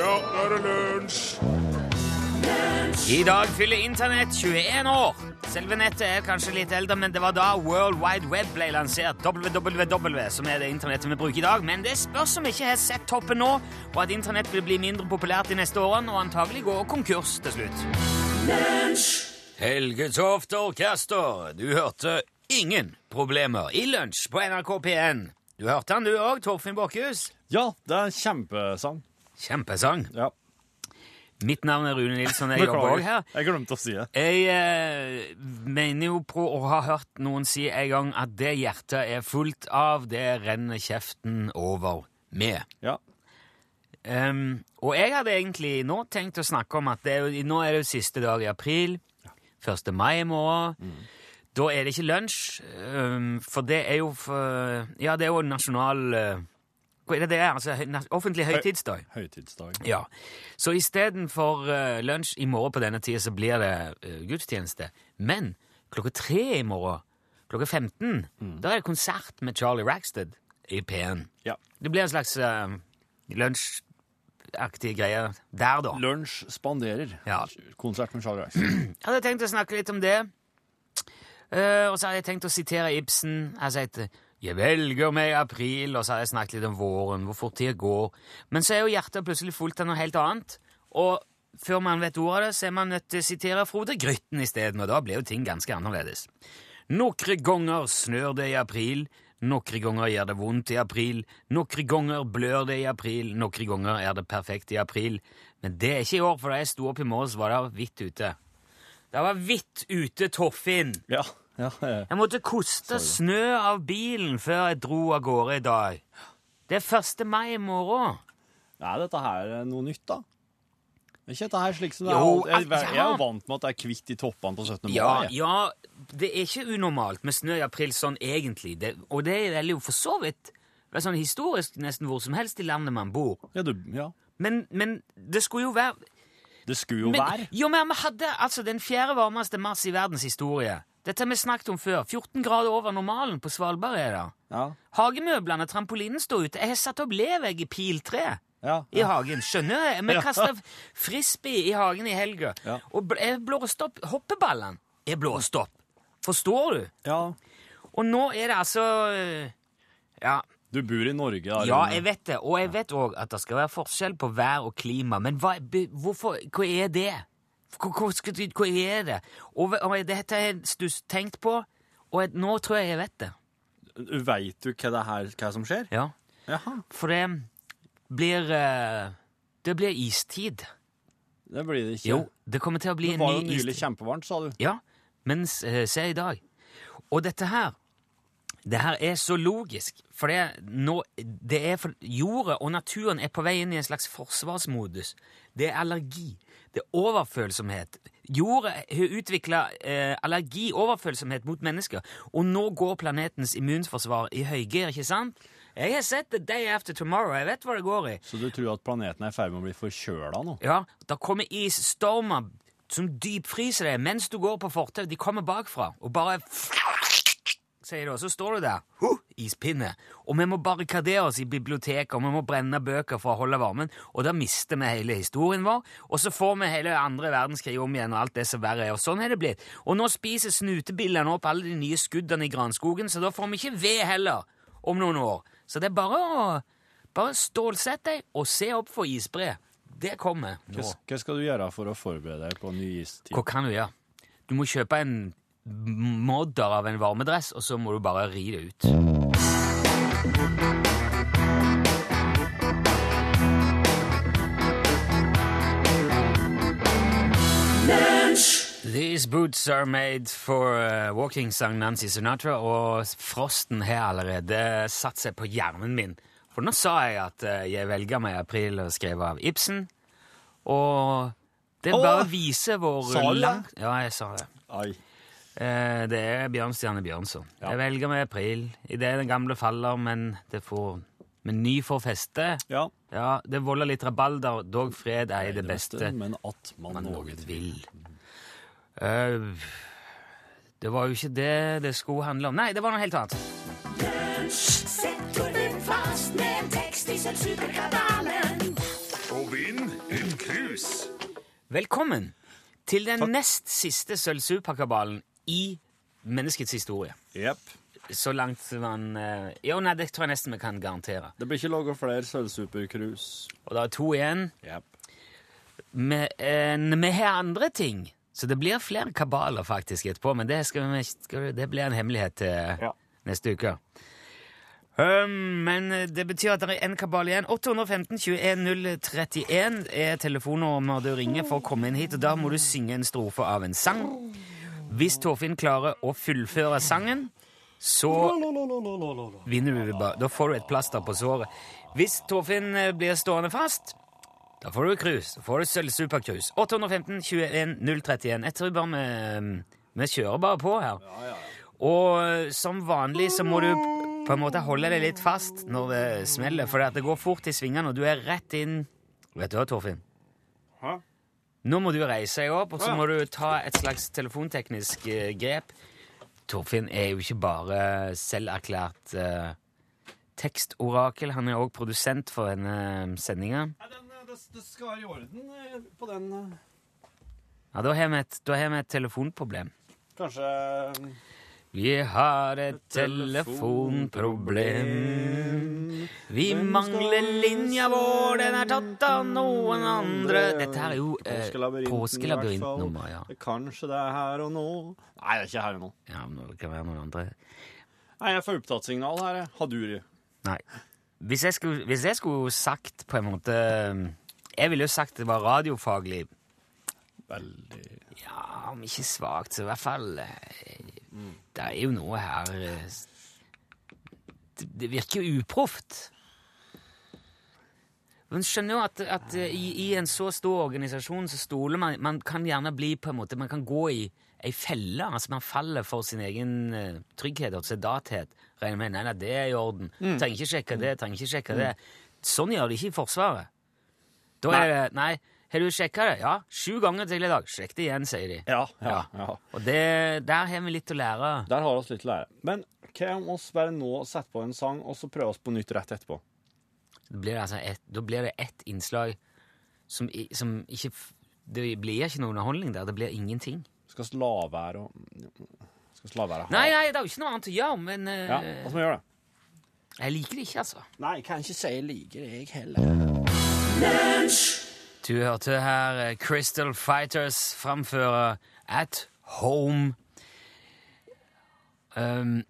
Ja, nå er det lunsj! I dag fyller Internett 21 år. Selve nettet er kanskje litt eldre, men det var da World Wide Web ble lansert. www, som er det internettet vi bruker i dag. Men det spørs om vi ikke har sett toppen nå, og at internett vil bli mindre populært de neste årene og antagelig gå konkurs til slutt. Helge Toft Orkester, du hørte ingen problemer i lunsj på NRK P1. Du hørte han du òg, Torfinn Borchhus? Ja, det er en kjempesang. Kjempesang. Ja. Mitt navn er Rune Nilsson, jeg jobber òg her. Jeg glemte å si det. Jeg eh, mener jo på å ha hørt noen si en gang at det hjertet er fullt av, det renner kjeften over med. Ja. Um, og jeg hadde egentlig nå tenkt å snakke om at det er jo, nå er det jo siste dag i april. 1. mai i morgen. Da er det ikke lunsj, um, for det er jo for, Ja, det er jo nasjonal eh, det er? Altså, offentlig høytidsdag. Høytidsdag. Ja, så istedenfor uh, lunsj i morgen på denne tida, så blir det uh, gudstjeneste. Men klokka tre i morgen, klokka 15, da er det konsert med Charlie Rackstead i P1. Ja. Det blir en slags uh, lunsjaktig greie der, da. Lunsj spanderer. Ja. Konsert med Charlie Rackstead. Jeg hadde tenkt å snakke litt om det. Uh, og så hadde jeg tenkt å sitere Ibsen. Jeg sa 'Jeg velger meg april', og så har jeg snakket litt om våren, hvor fort tida går. Men så er jo hjertet plutselig fullt av noe helt annet. Og før man vet ordet av det, så er man nødt til å sitere Frode Grytten isteden, og da blir jo ting ganske annerledes. Nokre ganger snør det i april, nokre ganger gjør det vondt i april, nokre ganger blør det i april, nokre ganger er det perfekt i april. Men det er ikke i år, for da jeg sto opp i morges, var det hvitt ute. Det var hvitt ute, Torfinn! Ja. Ja, ja. Jeg måtte koste snø av bilen før jeg dro av gårde i dag. Det er 1. mai i morgen. Er dette her noe nytt, da? Er ikke dette her slik som det Jo, er? Jeg, jeg, jeg er jo vant med at det er kvitt i toppene på 17. mai. Ja, ja, det er ikke unormalt med snø i april sånn egentlig. Det, og det er jo for så vidt det er sånn historisk nesten hvor som helst i landet man bor. Ja, du, ja. Men, men det skulle jo være Det skulle jo men, være. Jo, men vi hadde altså den fjerde varmeste mars i verdens historie. Dette har vi snakket om før. 14 grader over normalen på Svalbard er det. Ja. Hagemøblene, trampolinen står ute. Jeg har satt opp levegg i piltre Ja. i hagen. Skjønner du? Vi Ja. kasta frisbee i hagen i helga. Ja. Og jeg blåste opp hoppeballene. Er blåste opp. Forstår du? ja. Og nå er det altså øh, Ja, Du bor i Norge, da. ja jeg vet det. Og jeg vet òg at det skal være forskjell på vær og klima. Men hva, hvorfor, hva er det? Hva, du- er det? Og, og dette har jeg tenkt på, og jeg, nå tror jeg jeg vet det. Veit du hva, det her, hva som skjer? Ja. Jaha. For det blir øh, Det blir istid. Det blir det ikke. Jo, det kommer til å bli det en var jo ny nylig istid. kjempevarmt, sa du. Ja, men eh, se i dag. Og dette her det her er så logisk, for det, nå, det er for jorda og naturen er på vei inn i en slags forsvarsmodus. Det er allergi. Det er overfølsomhet. Jorda har utvikla eh, allergi, overfølsomhet mot mennesker, og nå går planetens immunforsvar i høygir, ikke sant? Jeg har sett The Day After Tomorrow, jeg vet hva det går i. Så du tror at planeten er i ferd med å bli forkjøla nå? Ja, da kommer isstormer som dypfryser deg mens du går på fortauet. De kommer bakfra og bare Sier du, og så står du der. Huh, ispinne. Og vi må barrikadere oss i biblioteket, og vi må brenne bøker for å holde varmen. Og da mister vi hele historien vår, og så får vi hele andre verdenskrig om igjen, og alt det som verre er. Og sånn er det blitt. Og nå spiser snutebillene opp alle de nye skuddene i granskogen, så da får vi ikke ved heller om noen år. Så det er bare å bare stålsett deg og se opp for isbre. Det kommer nå. Hva, hva skal du gjøre for å forberede deg på ny istid? Hva kan du gjøre? Du må kjøpe en modder av en varmedress, og så må du bare ri det ut. These boots are made for uh, walking, sang Nancy Sinatra, og frosten har allerede satt seg på hjernen min. For nå sa jeg at uh, jeg velger meg i april og skrev av Ibsen, og det bare viser hvor langt Ja, jeg sa det. Ai. Eh, det er Bjørnstjerne Bjørnson. Ja. Jeg velger meg i april. Idet den gamle faller, men det får Men ny får feste. Ja. Ja, det volder litt rabalder, dog fred er i det beste Men at man, man noe vil. Uh, det var jo ikke det det skulle handle om. Nei, det var noe helt annet. Sett Torfinn fast med en tekst i superkabalen. Og vinn en krus. Velkommen til den nest siste sølvsuperkabalen i menneskets historie. Yep. Så langt man eh, Jo, nei, det tror jeg nesten vi kan garantere. Det blir ikke laga flere sølvsupercruise. Og det er to igjen. Yep. Vi, eh, vi har andre ting, så det blir flere kabaler faktisk etterpå, men det, skal vi, skal, det blir en hemmelighet til Ja. neste uke. Um, men eh, det betyr at det er en kabal igjen. 815 21 031 er telefonnummeret du ringer for å komme inn hit, og da må du synge en strofe av en sang. Hvis Torfinn klarer å fullføre sangen, så vinner du. Da får du et plaster på såret. Hvis Torfinn eh, blir stående fast, da får du cruise. Da får du sølvsuperkrus. 815 21 031. Jeg tror bare vi, vi kjører bare på her. Og eh, som vanlig så må du på en måte holde deg litt fast når det smeller, for det går fort i svingene, og du er rett inn Vet du hva, Torfinn? Hæ? Nå må du reise deg opp, og så må du ta et slags telefonteknisk eh, grep. Torfinn er jo ikke bare selverklært uh, tekstorakel, han er òg produsent for denne sendinga. det, det skal være i orden eh, på den eh. Ja, da har vi et, da har vi et telefonproblem. Kanskje eh, Vi har et telefonproblem. Vi mangler linja vår, den er tatt av noen andre. Dette her er jo eh, påskelabyrintnummer, ja. Kanskje det er her og nå Nei, det er ikke her og nå. ja. men Det kan være noen andre. Nei, jeg får opptattsignal her. jeg. Haduri. Nei. Hvis jeg skulle, hvis jeg skulle sagt på en måte Jeg ville jo sagt det var radiofaglig. Veldig Ja, om ikke svakt, så i hvert fall eh, Det er jo noe her eh, Det, det virker jo uproft. Man skjønner jo at, at eh, i, i en så stor organisasjon så stoler man Man kan gjerne bli på en måte Man kan gå i ei felle. altså Man faller for sin egen uh, trygghet og sedathet. Regner med nei, nei, det er i orden. Trenger ikke sjekke det, trenger ikke sjekke det. Sånn gjør de ikke i Forsvaret. Da er det Nei, har du sjekka det? Ja, sju ganger til i dag. Sjekk det igjen, sier de. Ja, ja, Ja. Og det, der har vi litt å lære. Der har vi litt å lære. Men hva om oss bare nå setter på en sang, og så prøver oss på nytt rett etterpå? Da blir det, altså et, da blir det ett innslag som, som ikke Det blir ikke noe underholdning der. Det blir ingenting. Skal vi la være å Skal vi la være å ha Nei, nei, det er jo ikke noe annet å gjøre, men eh, Ja, hva skal vi gjøre det? jeg liker det ikke, altså. Nei, jeg kan ikke si jeg liker det, jeg heller. Du hørte her eh, Crystal Fighters framføre At Home. Um,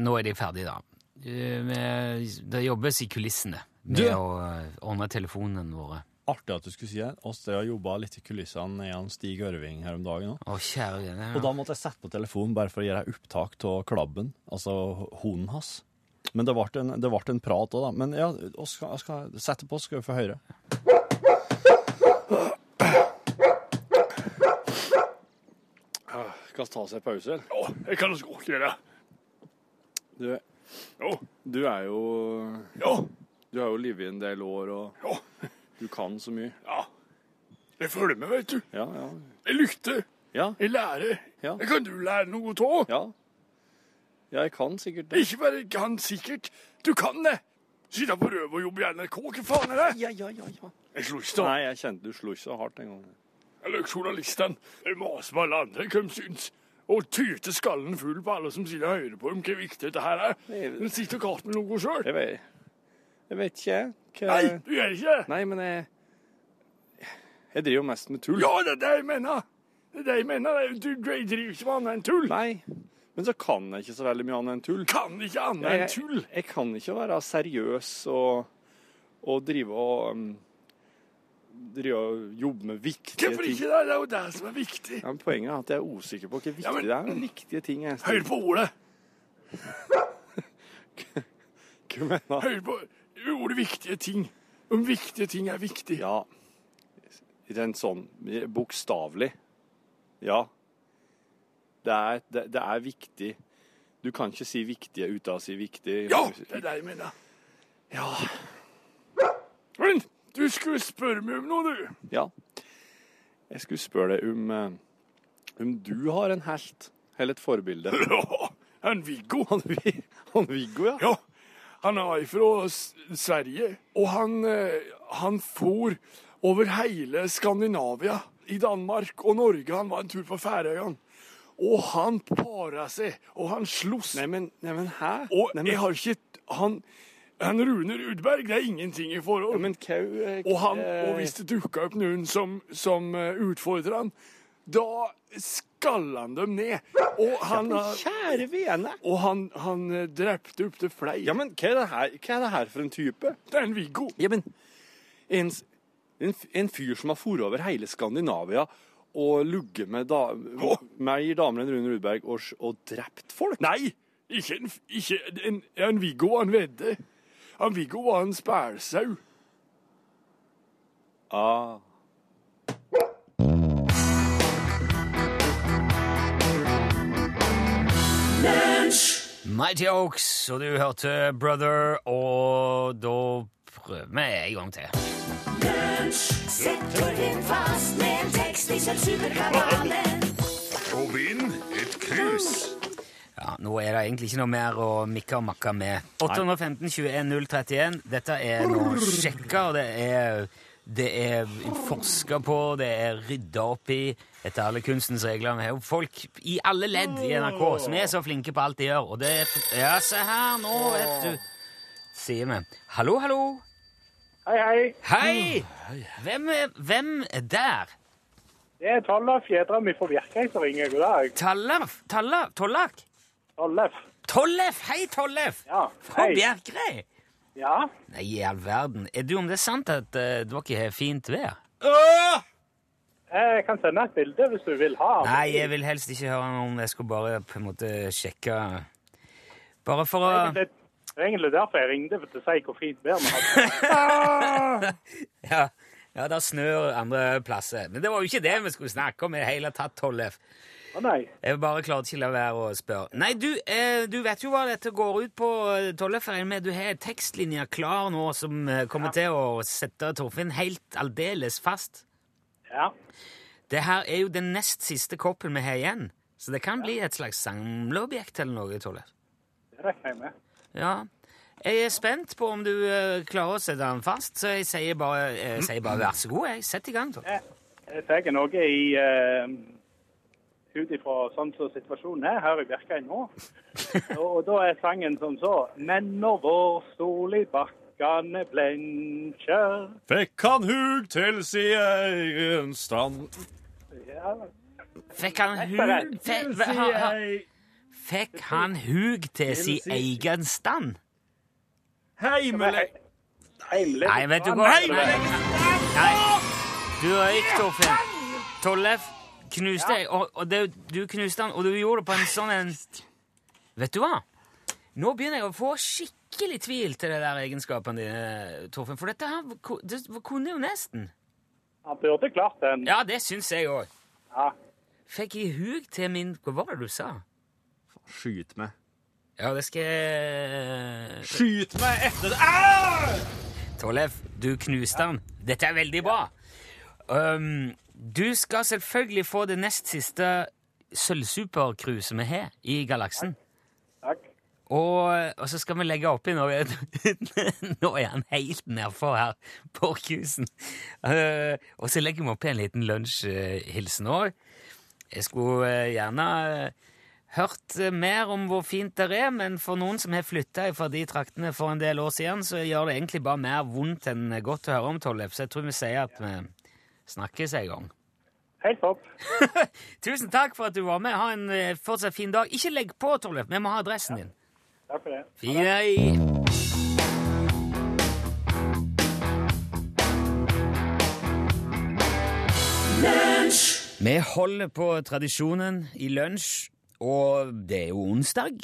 nå er de ferdige, da. Det jobbes i kulissene med Du- å eh, ordne telefonene våre. Artig at du skulle si det. Oss har jobba litt i kulissene med Stig Ørving her om dagen. Å, kjære vene. Og da måtte jeg sette på telefonen bare for å gjøre opptak av klabben, altså hunden hans. Men det ble en, det ble en prat òg, da. Men ja, oss skal, jeg skal sette på, så skal vi få høre. Skal vi ta oss en pause, eller? Ja, det kan vi godt gjøre. Du, Ja, du er jo ja, Du har jo livet i en del år, og ja, du kan så mye. ja. Jeg følger med, vet du. Ja, ja. Jeg lytter. Ja, Jeg lærer. Ja. Jeg kan du lære noe av. ja. Ja, jeg kan sikkert det. Ikke bare kan sikkert. Du kan det. Sitte på røverjobb i NRK. Hva faen er det? Ja, ja, ja, ja. Jeg slo ikke da. Nei, jeg kjente du slo ikke så hardt en gang. Eller journalistene. Jeg maser med alle andre hva de syns. Og tyter skallen full på alle som sitter og hører på dem, hvor viktig dette her er. De sitter og kaster med noe sjøl. Jeg vet, jeg vet ikke. Hva... Nei, du gjør ikke det. Nei, men jeg Jeg driver jo mest med tull. Ja, det er det jeg mener. Det er det jeg mener. Du, du driver ikke med annet enn tull. Nei, men så kan jeg ikke så veldig mye annet enn tull. Kan ikke annet enn tull. jeg kan ikke være seriøs og, og drive og um, jobbe med viktige ting. Hvorfor ikke det? Det er jo det som er viktig. Ja, men poenget er at jeg er usikker på hvor viktig Ja, men- det er. Viktige ting er Hør på ordet. Hva mener du? Hør på ordet viktige ting. Om viktige ting er viktig. Ja, Den sånn bokstavelig. Ja. Det er, det, det er viktig. Du kan ikke si viktige uten å si viktig. Ja, det er det jeg mener. Ja. Men du skulle spørre meg om noe, du. ja. Jeg skulle spørre deg om, eh, om du har en helt, eller et forbilde. Ja, han Viggo. Han, han Viggo, ja. Ja, han er fra Sverige, og han, eh, han for over hele Skandinavia. I Danmark og Norge. Han var en tur på Færøyene. Og han para seg, og han sloss. Neimen, nei, hæ? Og Neimen, jeg har ikke Han, han Runer Udberg, det er ingenting i forhold. men hva eh, Og, han, eh, og hvis det dukka opp noen som, som eh, utfordrer han, da skalla han dem ned. Og han, ja, Kjære vene! og han, han drepte opptil flere. Ja, men hva er, det her, er det her for en type? Det er en Viggo. Ja, men en, en, en fyr som har foret over hele Skandinavia og ligget med da, mer damer enn Rune Rudberg, og, og drept folk? Nei, ikke en, ikke en, en Viggo han en vedde. Han Viggo var en spælsau. Ah. Mighty Oaks, og du hørte Brother, og da prøver vi en gang til. Sett Torfinn fast med en tekst i Sølvsuperkabalen. Og vinn et krus. Ja, Nå er det egentlig ikke noe mer å mikke og makke med. 815 21 031. Dette er nå sjekka, og det er, det er forska på, det er rydda opp i etter alle kunstens regler. Vi har jo folk i alle ledd i NRK som er så flinke på alt de gjør. Og det er Ja, se her, nå, vet du. Sier vi. Hallo, hallo. Hei, hei. Hei! Hvem er, hvem er der? Det er Tollef Gjedram fra Bjerkreim som ringer. God dag. Tallaf? Tallaf? Tollak? Tollef. Tollef! Hei, Tollef! Ja. Fra Hei. Bjerkreim? Ja. Nei, i all verden. Er du om det er sant at uh, dere har fint vær? Jeg kan sende et bilde hvis du vil ha. Nei, jeg vil helst ikke høre noe om det. Jeg skulle bare på en måte sjekke Bare for å Det er egentlig derfor jeg ringte, for å si hvor fint vær vi hadde. Ja, ja det snør andre plasser. Men det var jo ikke det vi skulle snakke om i det hele tatt, Tollef. Å nei. Jeg bare klarte ikke å la være å spørre. Nei, du, eh, du vet jo hva dette går ut på, eh, Tollef. Med Du har tekstlinjer klar nå som kommer kommer til å sette Torfinn helt aldeles fast. Ja. Det her er jo den nest siste koppen vi har igjen, så det kan bli et slags samleobjekt eller noe, Tollef. Det regner jeg med. Ja. Jeg er spent på om du eh, klarer å sette den fast, så jeg sier bare, jeg sier bare vær så god. Jeg. Sett i gang, Tollef. Jeg tar noe i uh, ut ifra sånn som situasjonen er her i Bjerkreim nå. Og da er sangen som så Men når vår stol i bakkane blenkjer Fikk han hug til si egen stand ja, Fikk han hug hva- ha, Fikk han hug til si egen stand? Heimelig. Nei, vet du hva? Nei. Du røyk, Torfinn. Tollef knuste jeg, og, og det, du knuste han, og du gjorde det på en sånn en Vet du hva? Nå begynner jeg å få skikkelig tvil til det der egenskapene dine, Torfinn. For dette her det kunne jo nesten. Han burde klart den. Ja, det syns jeg òg. Ja. Fikk i hug til min Hva var det du sa? Skyt meg Ja, det skal jeg Skyt meg etter Au! Tollef, du knuste han. Dette er veldig bra. Um, du skal selvfølgelig få det nest siste sølvsupercruiset vi har i galaksen. Takk. Og, og så skal vi legge oppi nå Nå er han helt nedfor her på cruisen. Uh, og så legger vi oppi en liten lunsjhilsen òg. Jeg skulle eh, gjerne eh, hørt eh, mer om hvor fint det er, men for noen som har flytta fra de traktene for en del år siden, så gjør det egentlig bare mer vondt enn godt å høre om, Tollef. Så jeg tror vi sier at vi snakkes en gang. Helt topp. Tusen takk for at du var med. Ha en eh, fortsatt fin dag. Ikke legg på, Torleif. Vi må ha adressen din. Takk for det. Fin. Vi holder på tradisjonen i lunsj, og det er jo onsdag,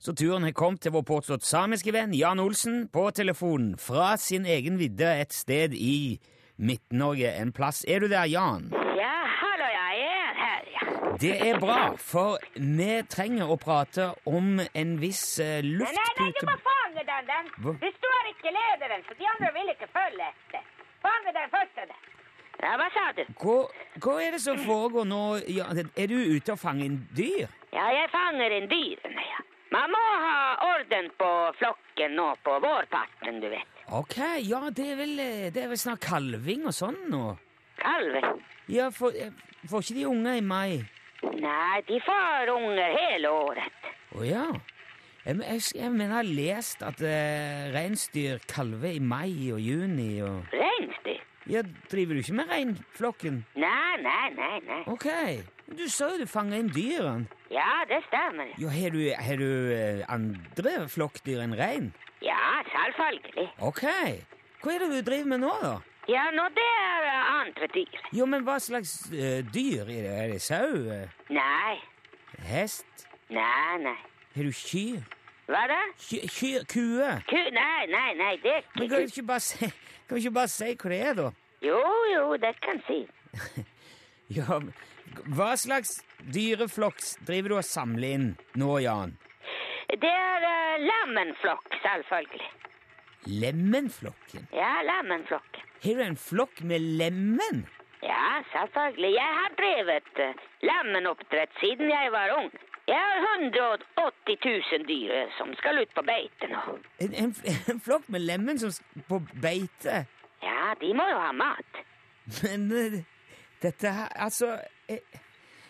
så turen har kommet til vår påstått samiske venn Jan Olsen på telefonen fra sin egen vidde et sted i Midt-Norge en plass. Er du der, Jan? Ja, hallo, jeg er her, ja. Det er bra, for vi trenger å prate om en viss uh, Nei, nei, nei, du må fange den, den. Hva? Det står ikke lederen, så de andre vil ikke følge etter. Fange den første, den. Ja, hva sa du? Hva, hva er det som foregår nå? Ja, er du ute og fanger en dyr? Ja, jeg fanger en dyr, ja. Man må ha orden på flokken nå på vårparten, du vet. Ok, ja, det er vel, eh, det er vel snart kalving og sånn nå. Kalving? Ja, for, eh, får ikke de unger i mai? Nei, de får unger hele året. Å ja. Jeg, jeg, jeg mener jeg har lest at eh, reinsdyr kalver i mai og juni og Reinsdyr? Ja, driver du ikke med reinflokken? Nei, nei, nei, nei. Ok. Du sa jo du fanga inn dyrene. Ja, det stemmer. Jo, har du, har du eh, andre flokkdyr enn rein? Ja, selvfølgelig. Ok. Hva er det du driver med nå, da? Ja, nå det er eh, andre dyr. Jo, men hva slags eh, dyr er det? Er det sau? eh, Nei, hest? nei, nei. Har du kyr? Hva da? Ky- Kyr? Kue? Ku, nei, nei, nei, det er Men ikke kan du ikke bare si, kan du ikke bare si hva det er, da? Jo, jo, det kan si. Ja, men Hva slags dyreflokk driver du og samler inn nå, Jan? Det er uh, lemenflokk, selvfølgelig. Lemenflokken? Ja, lemenflokken. Har du en flokk med lemen? Ja, selvfølgelig. Jeg har drevet uh, lemenoppdrett siden jeg var ung. Jeg har 180 000 dyr eh, som skal ut på beite nå. En, en, en flokk med lemen som skal på beite? Ja, de må jo ha mat. Men uh, dette her Altså eh,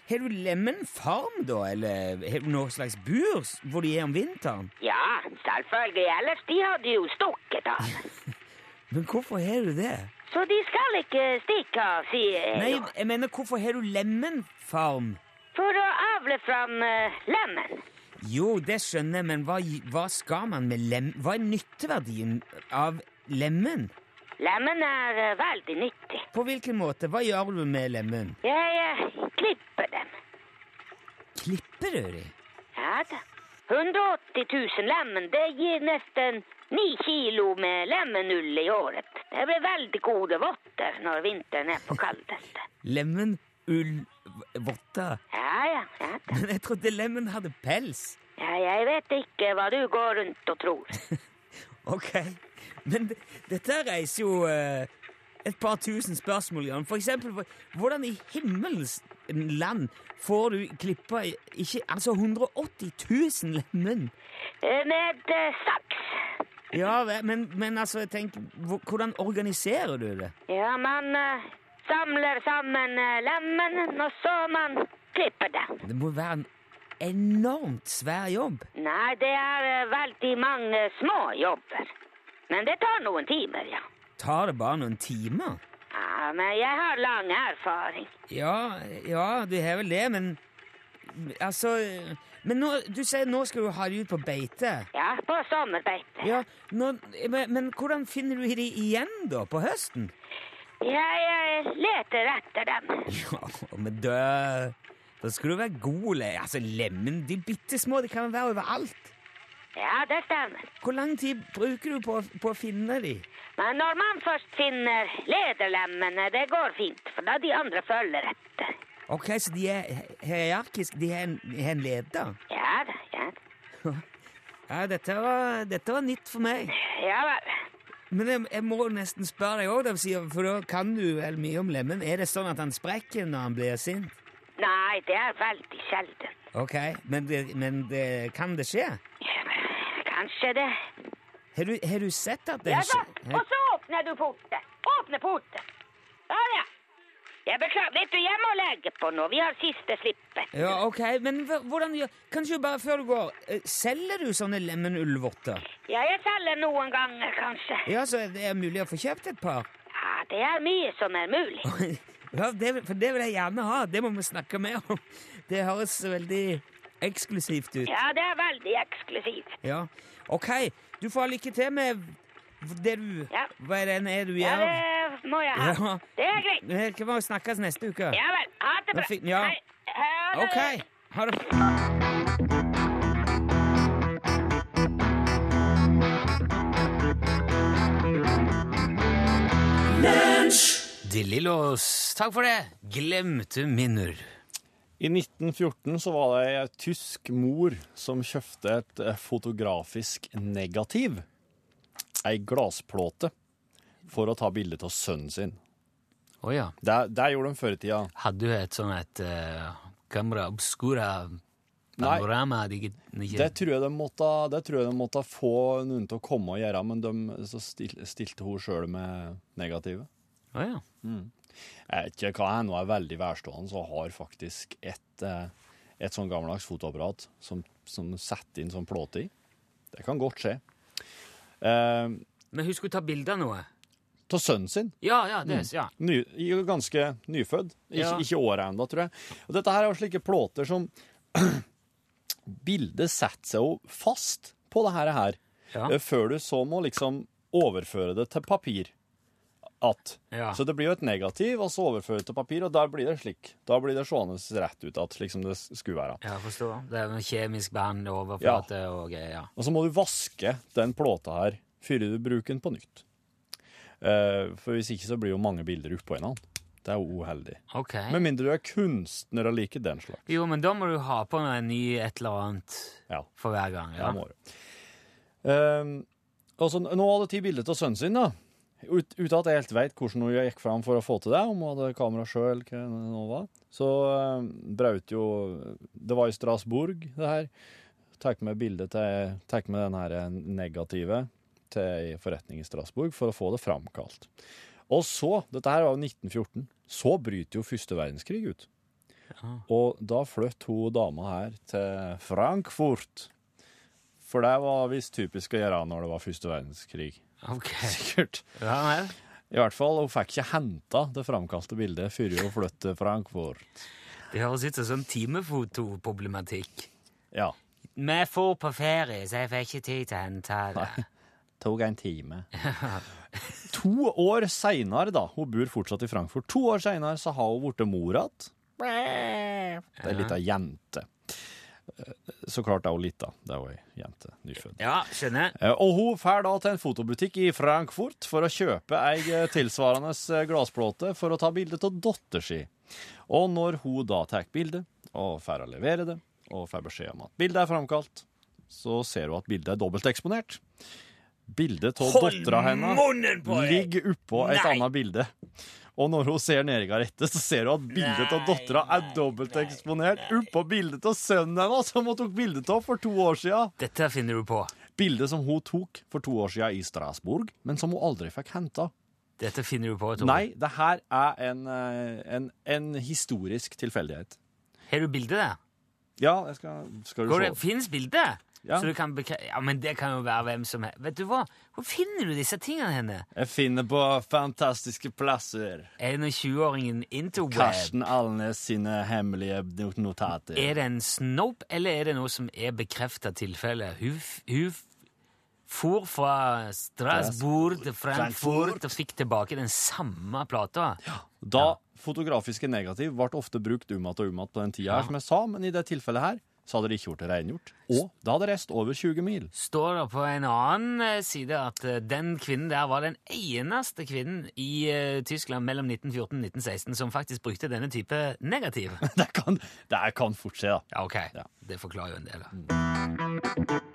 Har du lemenfarm, da? Eller har du noe slags bur hvor de er om vinteren? Ja, selvfølgelig. Ellers de hadde jo stukket av. Men hvorfor har du det? Så de skal ikke stikke av, sier jeg. Nei, jeg mener, hvorfor har du lemenfarm? For å avle fram uh, lemen. Jo, det skjønner jeg, men hva, hva skal man med lem... Hva er nytteverdien av lemen? Lemen er uh, veldig nyttig. På hvilken måte? Hva gjør du med lemen? Jeg uh, klipper dem. Klipper du de? Ja da. 180 000 lemen, det gir nesten 9 kilo med lemenull i året. Det blir veldig gode votter når vinteren er på kaldeste. Lemenullvotter? Ja, ja, ja da. Men jeg trodde lemen hadde pels. Ja, jeg vet ikke hva du går rundt og tror. Ok, men dette reiser jo eh, et par tusen spørsmål, Jan. For eksempel, hvordan i himmels land får du klippa ikke, altså 180 000 lemen? Eh, Med eh, saks. Ja, men, men altså, tenk, hvordan organiserer du det? Ja, man eh, samler sammen uh, lemen, og så man klipper dem. Det må være en enormt svær jobb. Nei, det er eh, veldig mange små jobber. Men det tar noen timer, ja. Tar det bare noen timer? Ja, men jeg har lang erfaring. Ja, ja, du har vel det, men altså Men nå, du sier nå skal du ha de ut på beite. Ja, på sommerbeite. Ja, nå, men, men hvordan finner du de igjen, da? På høsten? Jeg eh, leter etter dem. Ja, men da Da skal du være god, le. Altså, lemen, de bitte små, de kan være overalt. Ja, det stemmer. Hvor lang tid bruker du på, på å finne de? Men når man først finner lederlemmene, det går fint, for da de andre følger etter. Ok, så de er hierarkiske, de har en, en leder? Ja da, ja. Ja, dette var, dette var nytt for meg. Ja vel. Men jeg, jeg må nesten spørre deg òg, for da kan du vel mye om lemmen. Er det sånn at han sprekker når han blir sint? Nei, det er veldig sjelden. Ok, men, det, men det, kan det skje? Ja, men Kanskje det. Har du, har du sett at det Ja skjer? og så åpner du porten. Åpne porten. Ja, ja. Jeg beklager, vet du, jeg må legge på nå. Vi har siste slippet. Ja, ok, men hvordan gjør Kanskje bare før du går, eh, selger du sånne lemenullvotter? Ja, jeg selger noen ganger, kanskje. Ja, så det er mulig å få kjøpt et par? Ja, det er mye som er mulig. Ja, det, for det vil jeg gjerne ha. Det må vi snakke mer om. Det høres veldig eksklusivt ut. Ja, det er veldig eksklusivt. Ja, ok. Du får ha lykke til med det du Ja. Hva er det er du Ja, gjør? det må jeg ha. Ja. Det er greit. Vi kan snakkes neste uke. Ja vel. Ha det bra. ja. Hei. Ha det. Ok. Ha det. De Lillos, takk for det. Glemte minner. I 1914 så var det ei tysk mor som kjøpte et eh, fotografisk negativ, ei glassplate for å ta bilde av sønnen sin. Oh, ja. Det, det gjorde de før i tida. Hadde du et sånn et uh, camera obscura Panorama Nei, Det tror jeg de måtte, det tror jeg de måtte få noen til å komme og gjøre, men de, så stil, stilte hun sjøl med negative. Å ja. Jeg vet ikke hva jeg nå er veldig værstående, så har faktisk et, eh, et sånn gammeldags fotoapparat som, som setter inn sånn plåte i. Det kan godt skje. Uh, Men hun skulle ta bilde av noe. Av sønnen sin. Ja, ja, det, ja. Ny, ganske nyfødt. Ikke, Ja. ikke året ennå, tror jeg. Og dette her er jo slike plåter som Bildet setter seg jo fast på det her, her Ja. eh, før du så må liksom overføre det til papir. At. Ja. Så det blir jo et negativ, og så overføre det til papir, og da blir det slik. Da blir det seende rett ut at slik som det skulle være. Ja, forstår. Det er en kjemisk band, overflate og greier. Ja. Og så må du vaske den plåta her før du bruker den på nytt. Uh, for hvis ikke så blir jo mange bilder oppå hverandre. Det er jo uheldig. Okay. Med mindre du er kunstner og liker den slags. Jo, men da må du ha på en ny et eller annet Ja, for hver gang. ja. Ja. må du. Uh, og så nå hadde ti bilder av sønnen sin, da. Ut, uten at jeg helt veit hvordan hun gikk fram for å få til det, om hun hadde kamera sjøl. Så uh, braut jo Det var i Strasbourg, det her. Tar med bildet til Tar med den her negative til ei forretning i Strasbourg for å få det framkalt. Og så, dette her var jo 1914, så bryter jo første verdenskrig ut. Og da flytt hun dama her til Frankfurt. For det var visst typisk å gjøre når det var første verdenskrig. Ok. Sikkert. Ja, nei. I hvert fall, hun fikk ikke henta det framkalte bildet før hun flyttet til Frankfurt. Det høres ut som sånn timefotoproblematikk. Ja. Vi får på ferie, så jeg fikk ikke tid til å hente det. Tok en time. to år seinere, da, hun bor fortsatt i Frankfurt, to år seinere så har hun blitt mor igjen. Det er ei lita jente. Eh, Så klart er hun lita. Det er jo ei jente. Nyfødt. Ja, skjønner. Eh, Og hun drar da til en fotobutikk i Frankfurt for å kjøpe ei eh, tilsvarende glassplate for å ta bilde av datter si. Og når hun da tar bildet og får å levere det, og får beskjed om at bildet er framkalt, så ser hun at bildet er dobbelteksponert. Bildet av dattera hennes ligger oppå et annet bilde. Og når hun ser nedigarettet, så ser hun at bildet av dattera er dobbelteksponert oppå bildet av sønnen hennes, som hun tok bilde av for to år siden. Dette finner du på. Bildet som hun tok for to år siden i Strasbourg, men som hun aldri fikk henta. Dette finner du på, Tore. Nei, det her er en, eh, en, en historisk tilfeldighet. Har du bildet der? Ja, jeg skal, skal du Hvor det se. fins bilde? Ja. Så du kan. Ja, men det kan jo være hvem som helst. Vet du hva? Hvor finner du disse tingene henne? Jeg finner på fantastiske plasser. Er det når 20-åringen interweb? Karsten Alnes sine hemmelige notater. Er det en snope, eller er det noe som er bekrefta tilfelle? Hun, hun for fra Strasbourg til Frankfurt Frankfurt. og fikk tilbake den samme plata. Da fotografiske negativ ble ofte brukt umatt og umatt på den tida, her, som jeg sa, men i det tilfellet her så hadde de ikke gjort det rengjort. Og da hadde reist over 20 mil. Står det på en annen eh, side at eh, den kvinnen der var den eneste kvinnen i eh, Tyskland mellom 1914 og 1916 som faktisk brukte denne type negativ. Det kan, det kan fort skje, da. Ja, ok. Ja. Det forklarer jo en del. da.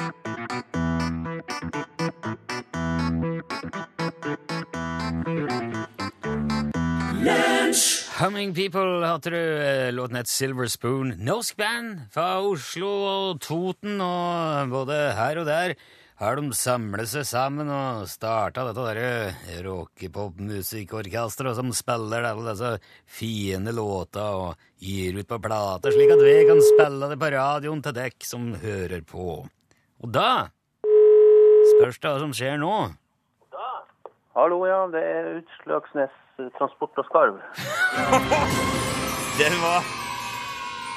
Humming People hørte du. eh, Låten het Silver Spoon. Norsk band fra Oslo og Toten og både her og der har de samlet seg sammen og starta dette derre rockepopmusikkorkesteret som spiller alle disse fine låta og gir ut på plater, slik at vi kan spille det på radioen til dekk som hører på. Og da spørs det hva som skjer nå. Hallo, ja. Det er Utslagsnes eh, Transport og Skarv. Den var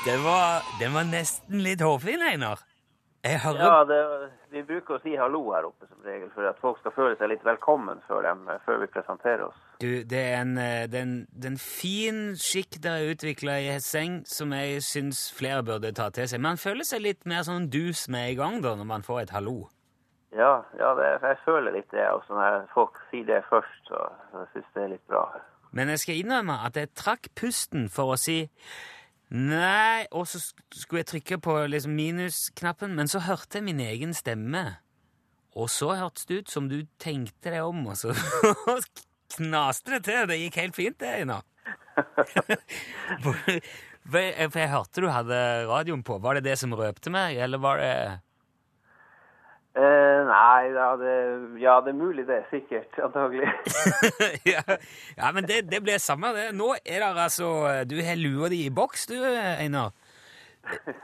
Den var, den var nesten litt hårfin, Einar. Jeg hører Ja, det, vi bruker å si hallo her oppe som regel, for at folk skal føle seg litt velkommen før, dem, eh, før vi presenterer oss. Du, det er en, den, det er en, det er en fin skikk dere har utvikla i Hesseng, som jeg syns flere burde ta til seg. Man føler seg litt mer sånn dus med i gang da, når man får et hallo. Ja, ja det, jeg føler litt det. Og når folk sier det først, så, så jeg synes det er litt bra. Men jeg skal innrømme at jeg trakk pusten for å si nei, og så skulle jeg trykke på liksom minusknappen, men så hørte jeg min egen stemme. Og så hørtes det ut som du tenkte deg om, og så knaste det til. Det gikk helt fint, det, Einar. For for jeg hørte du hadde radioen på. Var det det som røpte meg, eller var det Eh, nei, ja det, ja, det er mulig det. Sikkert. Antagelig. ja, ja, men det, det blir samme det. Nå er det altså Du har lua di i boks, du, Einar.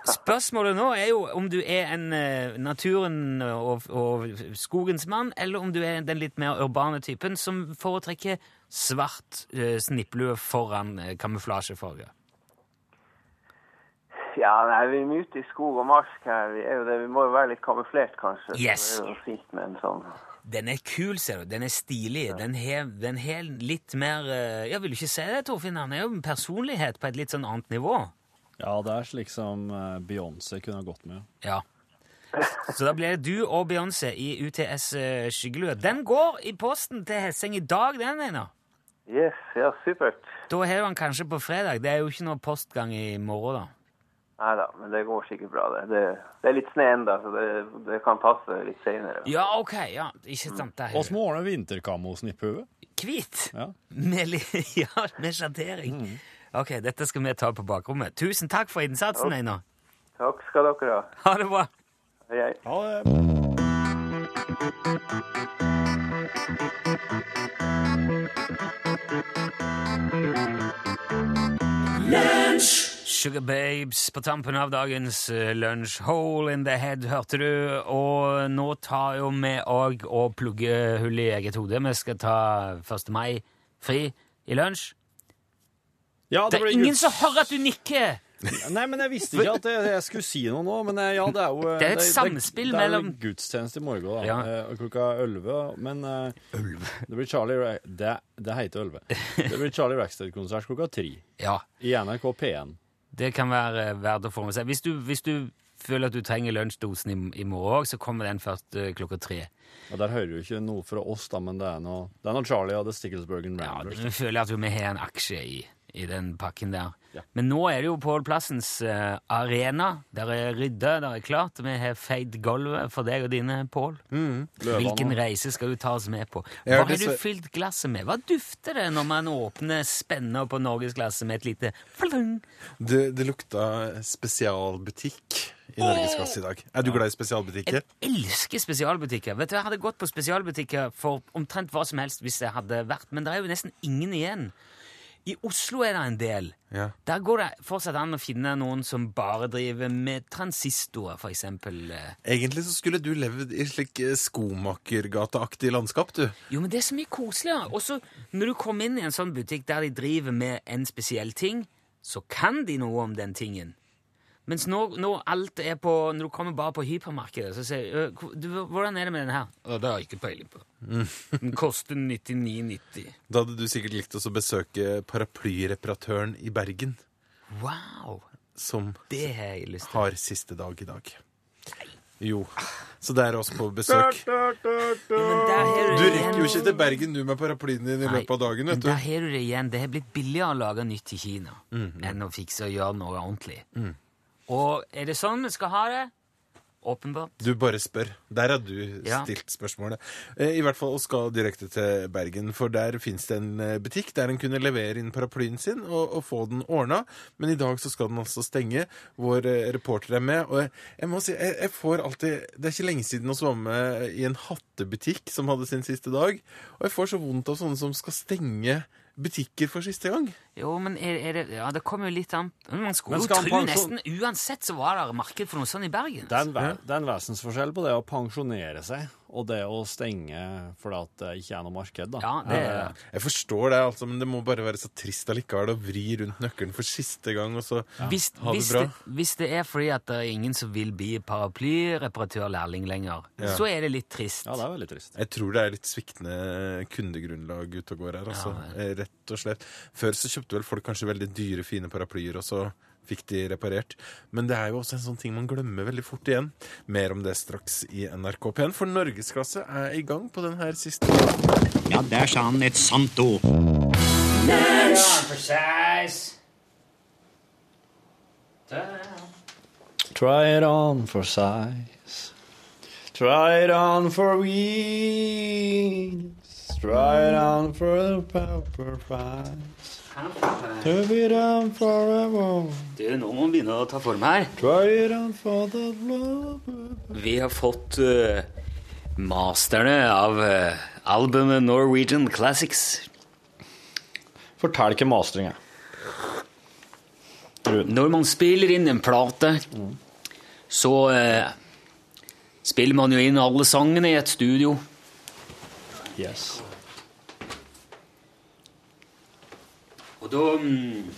Spørsmålet nå er jo om du er en eh, naturen og, og skogens mann, eller om du er den litt mer urbane typen som foretrekker svart uh, snipplue foran uh, kamuflasjefarge. Ja, nei, vi er ute i skog og mark her. Vi er jo det. Vi må jo være litt kamuflert, kanskje. så Yes. Det er jo fint med en sånn. Den er kul, ser du. Den er stilig. Den har den har litt mer eh, Jeg vil ikke si det, Torfinn. Han er jo en personlighet på et litt sånn annet nivå. Ja, det er slik som eh, Beyoncé kunne ha gått med. Ja. Så da blir det du og Beyoncé i UTS eh, Skyggelue. Den går i posten til Hesseng i dag, den, Einar. Yes, ja, supert. Da har du den kanskje på fredag. Det er jo ikke noe postgang i morgen, da. Nei da, men det går sikkert bra, det. Det, det er litt snø ennå, så det, det kan passe litt senere. Ja, ok. ja, Ikke sant. det er Oss må ordne vinterkammo-snipphue. Hvit. Ja. Med, ja, med sjattering. Ok, dette skal vi ta på bakrommet. Tusen takk for innsatsen, Einar. Takk skal dere ha. Ha det bra. Hei, hei. Ha det. Sugar Babes på tampen av dagens eh, lunsj. Hole in the head, hørte du. Og nå tar jo vi òg og plugger hull i eget hode. Vi skal ta 1. mai fri i lunsj. Ja, Det er ingen som hører at du nikker! Nei, men jeg visste ikke at jeg, jeg skulle si noe nå. Men eh, ja, det er jo Det er et samspill det, det er jo mellom- gudstjeneste i morgen, da. Ja. eh, Klokka 11. Men Ølve. det blir Charlie Det, det heter 11. Det blir Charlie Rackstead-konsert klokka tre Ja, i NRK P1. Det kan være eh, verdt å få med seg. Hvis du, hvis du føler at du trenger lunsjdosen i, i morgen òg, så kommer den først uh, klokka tre. Ja, Der hører du ikke noe fra oss, da, men det er noe, det er noe Charlie og The Sticklesbergen Ja, Ramblers. jeg føler at vi har en aksje i, i den pakken der. Ja. Men nå er det jo Pål Plassens uh, arena. Der er rydda, der er klart. Vi har feid gulvet for deg og dine, Pål. Hvilken reise skal du ta oss med på? Hva har du fylt glasset med? Hva dufter det når man åpner spenner på norgesglasset med et lite flung? Det, det lukta spesialbutikk i Norgesklasse i dag. Er du glad i spesialbutikker? Jeg elsker spesialbutikker. Vet du, Jeg hadde gått på spesialbutikker for omtrent hva som helst hvis jeg hadde vært, men det er jo nesten ingen igjen. I Oslo er det en del. Ja. Der går det fortsatt an å finne noen som bare driver med transistorer, for eksempel. Egentlig så skulle du levd i slik eh, skomakergateaktig landskap, du. Jo, men det er så mye koseligere. Og så når du kommer inn i en sånn butikk der de driver med en spesiell ting, så kan de noe om den tingen. Mens nå, nå alt er på Når du kommer bare på hypermarkedet, så sier «Øh, du, Hvordan er det med den her? Ja, det har jeg ikke peiling på. Den koster 99,90. Da hadde du sikkert likt å besøke paraplyreparatøren i Bergen, Wow! som Det har jeg lyst til. har siste dag i dag. Jo. Så det er oss på besøk. Du rekker jo ikke til Bergen du med paraplyen din i Nei, løpet av dagen, vet du. der har du det igjen. Det har blitt billigere å lage nytt i Kina enn å fikse og gjøre noe ordentlig. Og er det sånn vi skal ha det? Åpenbart. Du bare spør. Der har du Ja. stilt spørsmålet. Eh, I hvert fall å skal direkte til Bergen, for der fins det en eh, butikk der en kunne levere inn paraplyen sin og, og få den ordna. Men i dag så skal den altså stenge. Vår eh, reporter er med. Og jeg, jeg må si, jeg, jeg får alltid Det er ikke lenge siden vi var med i en hattebutikk som hadde sin siste dag. Og jeg får så vondt av sånne som skal stenge butikker for siste gang. Jo, men er, er det Ja, det kommer jo litt an Man skulle jo tro pensjon- nesten uansett så var det marked for noe sånt i Bergen. Det er, en, ve- det er en vesensforskjell på det å pensjonere seg og det å stenge fordi at det ikke er noe marked. da. Ja, det Jeg forstår det, altså, men det må bare være så trist allikevel å vri rundt nøkkelen for siste gang, og så hvis, ha det hvis, bra. det, hvis det er fordi at det er ingen som vil bli paraplyreparatørlærling lenger, Ja. så er det litt trist. Ja, det er veldig trist. Jeg tror det er litt sviktende kundegrunnlag ute og går her, altså. Eh, Rett og slett. Før så kjøpte vel folk kanskje veldig dyre, fine paraplyer, og så fikk de reparert. Men det er jo også en sånn ting man glemmer veldig fort igjen. Mer om det straks i NRK P1, for Norgesklasse er i gang på den her siste. Ja, der sa han et sant ord. Try it on for size. Try it on for weeds. Try it on for the pepper price. Du, nå må vi begynne å ta form her. Try it on for the love. Vi har fått uh, masterne av uh, albumet Norwegian Classics. Fortell hva mastering er. Når man spiller inn en plate, så uh, spiller man jo inn alle sangene i et studio. Yes. Og da mm,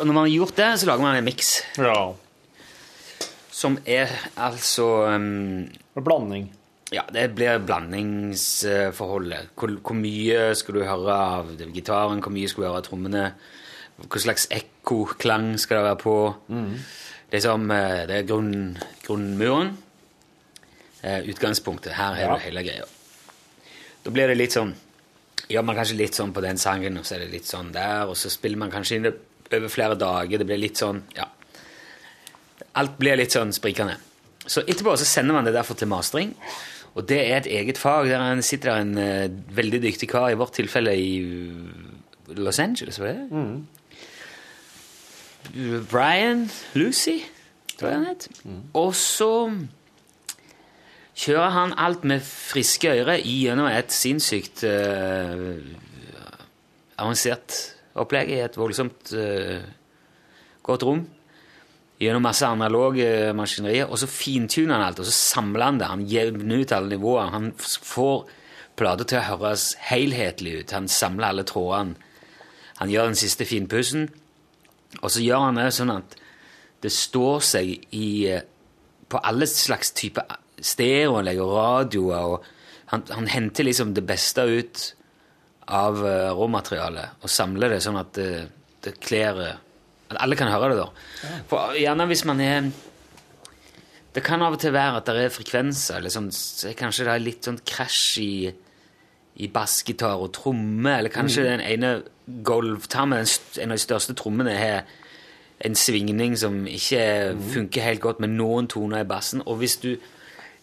Og når man har gjort det, så lager man en miks. Ja. Som er altså um, Blanding. Ja, det blir blandingsforholdet. Hvor, hvor mye skal du høre av gitaren, hvor mye skal du høre av trommene, hva slags ekkoklang skal det være på. Liksom, eh, det er grunn, grunnmuren. Eh, Utgangspunktet. Her har Ja. du hele greia. Da blir det litt sånn Gjør man kanskje litt sånn på den sangen, og så er det litt sånn der, og så spiller man kanskje inn det over flere dager. Det blir litt sånn Ja. Alt blir litt sånn sprikende. Så etterpå så sender man det derfor til mastering. Og det er et eget fag. Der en- sitter der en uh, veldig dyktig kar, i vårt tilfelle i uh, Los Angeles, var det? Brian Lucy, tror jeg han het. Og så kjører han alt med friske øyre gjennom et sinnssykt uh, avansert opplegg i et voldsomt uh, godt rom. Gjennom masse analoge maskinerier, og så fintuner han alt, og så samler han det. Han jevner ut alle nivåer. Han får plater til å høres helhetlig ut. Han samler alle trådene. Han gjør den siste finpussen, og så gjør han det sånn at det står seg i eh, på alle slags typer stereoanlegg og radioer. og han, han henter liksom det beste ut av eh, råmaterialet og samler det sånn at det, det kler eh, At alle kan høre det, da. For gjerne hvis man er Det kan av og til være at det er frekvenser, eller sånn, så kanskje det er litt sånn krasj i, i bassgitar og tromme, eller kanskje den ene golvtarmen, en av de største trommene, har en svingning som ikke funker helt godt med noen toner i bassen. Og hvis du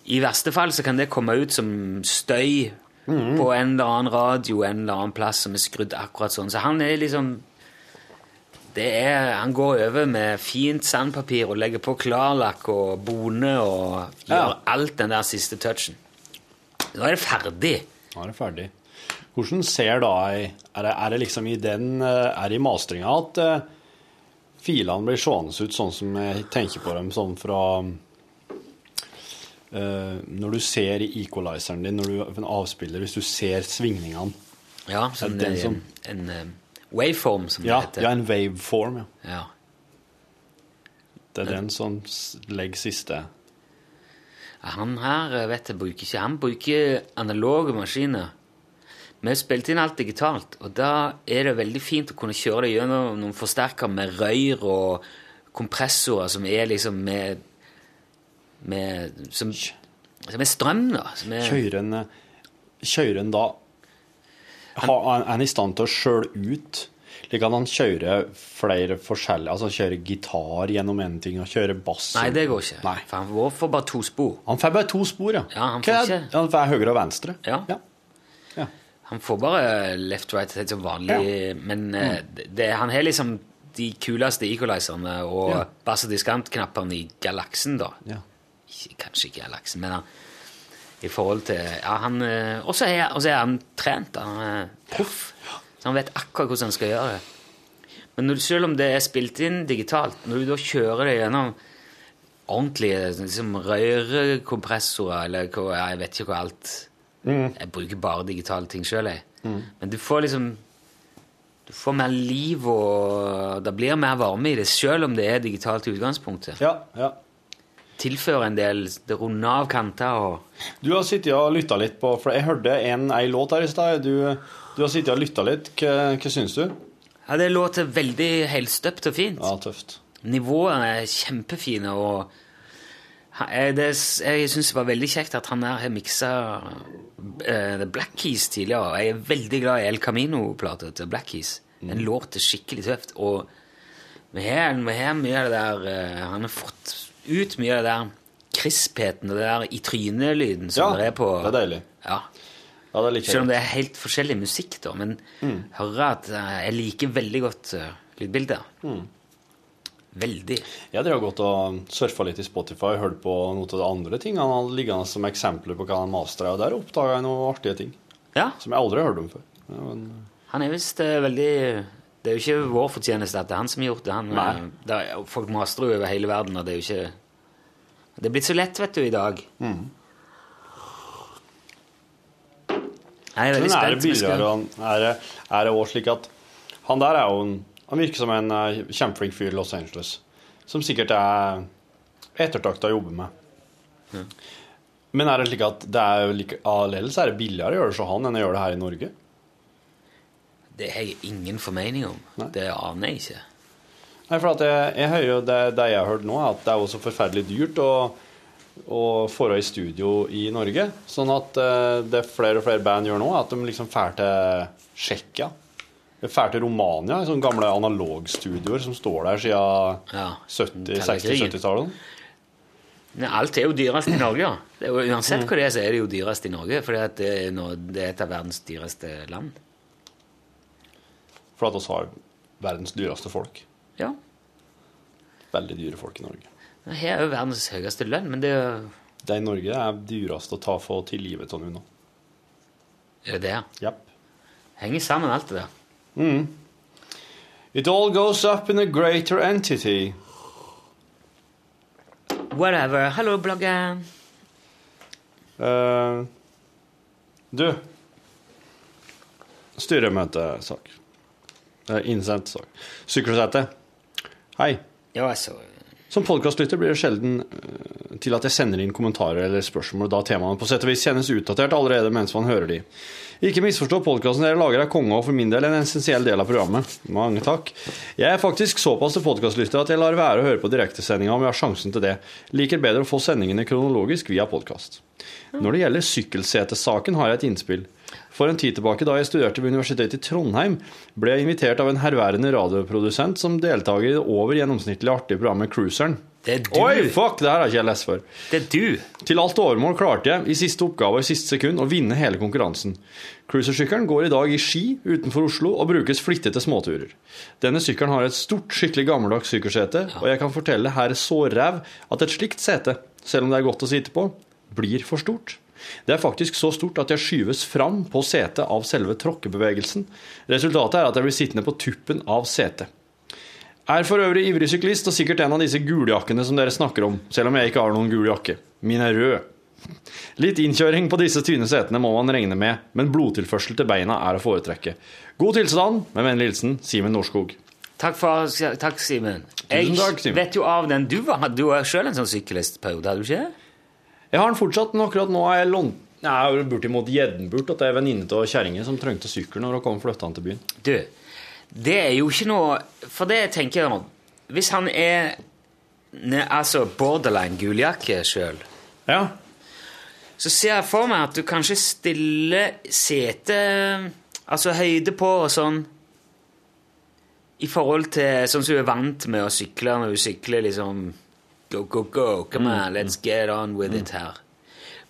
I verste fall så kan det komme ut som støy på en eller annen radio en eller annen plass som er skrudd akkurat sånn. Så han er liksom det er, Han går over med fint sandpapir og legger på klarlakk og bone og gjør Ja. alt den der siste touchen. Nå er det ferdig. Nå er det ferdig. Hvordan ser da Er det, er det liksom i den eh, Er det i mastringa at eh, filene blir seende ut sånn som jeg tenker på dem sånn fra Når du ser i equalizeren din, når du en avspiller, hvis du ser svingningene Ja, sånn, den eh, som- en eh, waveform, som Ja, det heter. ja en waveform, ja. Ja. Det er den som legger siste Han her eh, vet jeg bruker ikke Han bruker analoge maskiner. Vi har spilt inn alt digitalt, og da er det veldig fint å kunne kjøre det gjennom noen forsterkere med røyr og kompressorer som er liksom med, med som, som er strøm, da. Som er, Kjører en, eh, kjører en da ha, Er han i stand til å skjøle ut? Slik at han kjører flere forskjellige Altså kjører gitar gjennom en ting og kjører bass Nei, det går ikke. Nei. For han får- bare to spor. Han får bare to spor, ja. Ja, han får ikke- Han får høyre og venstre. Ja. Ja. Ja. Han får bare left-right helt som vanlig, men mm. det, han har liksom de kuleste equalizerne og bass- og diskantknappene i galaksen, da. Kanskje ikke galaksen, men han, i forhold til Ja, han eh, Og så er, er han trent. Han er proff. Så han vet akkurat hvordan han skal gjøre det. Men når, selv om det er spilt inn digitalt, når du da kjører det gjennom ordentlige liksom, rørekompressorer, eller hva, jeg vet ikke hva alt Jeg bruker bare digitale ting sjøl, jeg. Men du får liksom Du får mer liv, og det blir mer varme i det, sjøl om det er digitalt i utgangspunktet. ja, ja. Tilfører en del Det runder av kanter og Du har sittet og lytta litt på For jeg hørte en, en låt her i stad. Du, du har sittet og lytta litt. Hva, hva syns du? Ja, det låter veldig helstøpt og fint. Ja, tøft. Nivåene er kjempefine, og eh, det, jeg syns det var veldig kjekt at han der har miksa uh, The Black Keys tidligere. Jeg er veldig glad i El Camino-plata til Black Keys. Den låter skikkelig tøft. Og vi har, mye av det der eh, Han har fått ut mye av det der krispheten og det der i trynet-lyden som Ja, det er på det er deilig. Ja. Ja, det liker jeg Selv om det er helt forskjellig musikk, da. Men hører at eh, jeg liker veldig godt uh, lydbilder. Veldig. Jeg drev godt og surfa litt i Spotify hørte på noen av de andre tingene han liggende som eksempler på hva han mastra, og der oppdaga jeg noen artige ting. Ja. Som jeg aldri har hørt om før. Ja, men, Han er visst uh, veldig Det er jo ikke vår fortjeneste at det er han som har gjort det. Han, eh, det er, folk master jo over hele verden, og det er jo ikke Det er blitt så lett, vet du, i dag. Mm. Jeg er veldig men er det billigere er er det òg slik at Han der er jo en Han virker som en uh, kjempeflink fyr i Los Angeles, som sikkert er ettertrakta å jobbe med. Men er det slik at det er like, allikevel så er det billigere å gjøre det så han enn å gjøre det her i Norge? Det har jeg ingen formening om. Det aner jeg ikke. Nei, for at jeg, jeg hører jo det, det jeg har hørt nå, at det er jo så forferdelig dyrt å, å få i studio i Norge. Sånn at eh, det flere og flere band gjør nå, at de liksom drar til Tsjekkia. Drar til Romania, i sånne gamle analogstudioer som står der siden Ja, 70 60-70-tallet. Nei, alt er jo dyrest i Norge, ja. Jo, uansett hva det er, så er det jo dyrest i Norge. For det, det er et av verdens dyreste land. For at vi har verdens dyreste folk. Ja. Veldig dyre folk i Norge. Her er jo verdens høyeste lønn, men det er jo Det i Norge er dyrest å ta for til livet av nå. det. Er det. Japp. Henger sammen, alt det der. Mm. It all goes up in a greater entity. Whatever. Hallo, blogger. Uh, du Styremøtesak. Innsendt sak. Sykkelsete. Hei. Ja, altså Som podkastlytter blir det sjelden eh, til at jeg sender inn kommentarer eller spørsmål, da temaene på sett og vis kjennes utdatert allerede mens man hører de. Ikke misforstå podkasten dere lager er konge og for min del en essensiell del av programmet. Mange takk. Jeg er faktisk såpass til podkastlytter at jeg lar være å høre på direktesendinga om jeg har sjansen til det. Liker bedre å få sendingene kronologisk via podkast. Når det gjelder sykkelsetesaken, har jeg et innspill. For en tid tilbake, da jeg studerte ved Universitetet i Trondheim, ble jeg invitert av en herværende radioprodusent som deltaker i det over gjennomsnittlig artige programmet Cruiseren. Det er du. Oi, fuck! Det her har ikke jeg lest før. Det er du. Til alt overmål klarte jeg, i siste oppgave og i siste sekund, å vinne hele konkurransen. Cruisersykkelen går i dag i Ski utenfor Oslo og brukes flittig til småturer. Denne sykkelen har et stort, skikkelig gammeldags sykkelsete, og jeg kan fortelle herr Sårræv at et slikt sete, selv om det er godt å sitte på, blir for stort. Det er faktisk så stort at jeg skyves fram på setet av selve tråkkebevegelsen. Resultatet er at jeg blir sittende på tuppen av setet. Er for øvrig ivrig syklist og sikkert en av disse guljakkene som dere snakker om, selv om jeg ikke har noen gul jakke. Min er rød. Litt innkjøring på disse tynne setene må man regne med, men blodtilførsel til beina er å foretrekke. God tilstand, med vennlig hilsen Simen Norskog. Takk, for, takk Simen. Jeg takk, Simen. vet jo av den du var. Du var sjøl en sånn syklistperiode, hadde du ikke? Jeg har den fortsatt, men akkurat nå er jeg lånt Jeg jo bortimot gjeddenburt at det er venninne av kjerringa som trengte sykkel når hun kom flytta til byen. Du, det er jo ikke noe For det tenker jeg nå Hvis han er ne, altså borderline guljakke sjøl, Ja. så ser jeg for meg at du kanskje stiller setet Altså høyde på og sånn i forhold til sånn som du er vant med å sykle når du sykler liksom Go, go, go. Come on, let's get on with it her.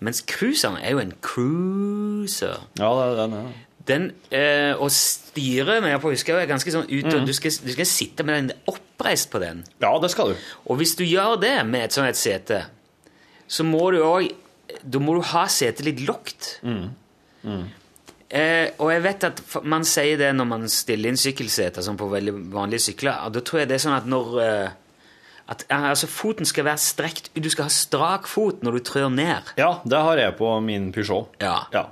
Mens cruiseren er jo en cruiser. Ja, det er den. Ja. Den, eh, å styre med på husker jeg er ganske sånn ut, Mm. du, skal, du skal sitte med den oppreist på den. ja, det skal du. Og hvis du gjør det med et sånt et sete, så må du òg Da må du ha setet litt lågt. Eh, og jeg vet at man sier det når man stiller inn sykkelseter som på veldig vanlige sykler. Og da tror jeg det er sånn at når eh, at, altså Foten skal være strekt Du skal ha strak fot når du trør ned. Ja, det har jeg på min Peugeot. Ja. Ja.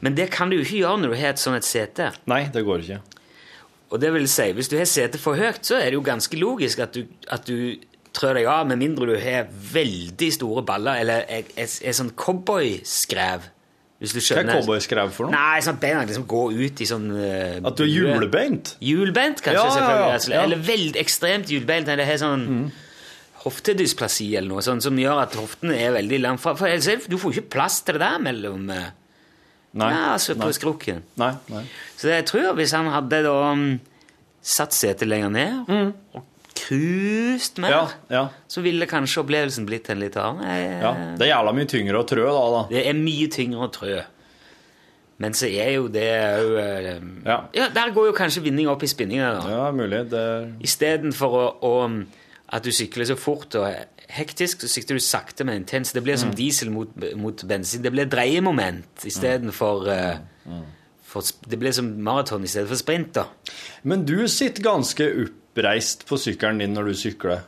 Men det kan du jo ikke gjøre når du har et sånt et sete. Nei, det går ikke. Og det vil si, hvis du har setet for høyt, så er det jo ganske logisk at du, at du trør deg av, med mindre du har veldig store baller, eller er, er, er sånn cowboyskrev, hvis du Hva er skjønner. cowboyskrev for noe? Nei, sånn beina liksom går ut i sånn uh, At du er hjulbeint? Hjulbeint, kanskje, Ja, ja, ja. Altså, ja. Eller veldig ekstremt hjulbeint, eller har sånn hoftedysplasi eller noe sånt, som gjør at hoftene er veldig langt fra. For ellers er du får ikke plass til det der mellom uh, Nei. ja, altså på Nei. skrukken. Nei, nei. Så jeg tror hvis han hadde da um, satt setet lenger ned og krust mer, Ja, ja, så ville kanskje opplevelsen blitt en litt annen. Jeg- ja. Det er jævla mye tyngre å trø da, da. Det er mye tyngre å trø. Men så er jo det òg eh, Ja. ja, Der går jo kanskje vinning opp i spinninga. Ja, mulig. Det Istedenfor å, å, at du sykler så fort og hektisk, så sykler du sakte, men intens. Det blir som Mm. diesel mot, mot bensin. Det blir dreiemoment istedenfor uh, for, Det blir som maraton i stedet for sprint. da. Men du sitter ganske oppreist på sykkelen din når du sykler.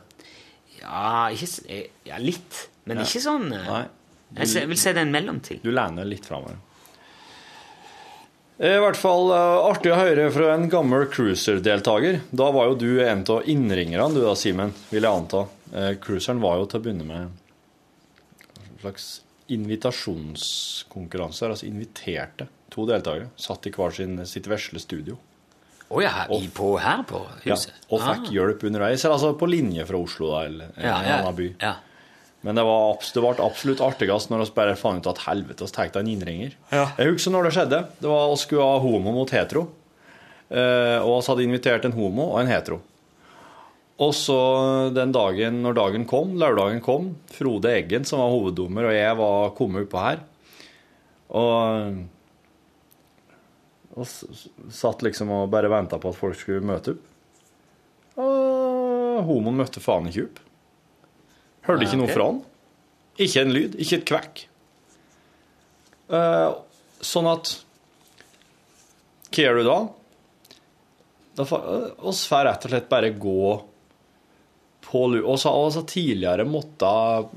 Ja, ikke, eh, ja litt, men Ja. ikke sånn Nei. Du, Jeg vil si det er en mellomting. Du lener litt framover. I hvert fall eh, artig å høre fra en gammel cruiser-deltaker. Da var jo du en av innringerne, du da, Simen, vil jeg anta. Eh, Cruiseren var jo til å begynne med en slags invitasjonskonkurranse. Altså inviterte to deltakere. Satt i hver sin, sitt vesle studio. Å ja, i, på, her på Ja, huset? og fikk Ah. hjelp underveis. Eller altså på linje fra Oslo, da, eller en Ja, ja, annen by. ja. Men det, var, det ble absolutt artigst når vi bare fant ut at helvete, vi tar en innringer. Jeg husker når det skjedde. Det var Vi skulle ha homo mot hetero. Eh, og vi hadde invitert en homo og en hetero. Og så den dagen, når dagen kom, lørdagen kom, Frode Eggen, som var hoveddommer, og jeg var kommet oppå her. Og, og satt liksom og bare venta på at folk skulle møte opp. Og homoen møtte faen ikke opp. Hørte ikke noe fra han. Ikke en lyd, ikke et kvekk. Eh, sånn at Hva gjør du da? Da eh, oss får rett og slett bare gå på lu... Og så vi tidligere måtte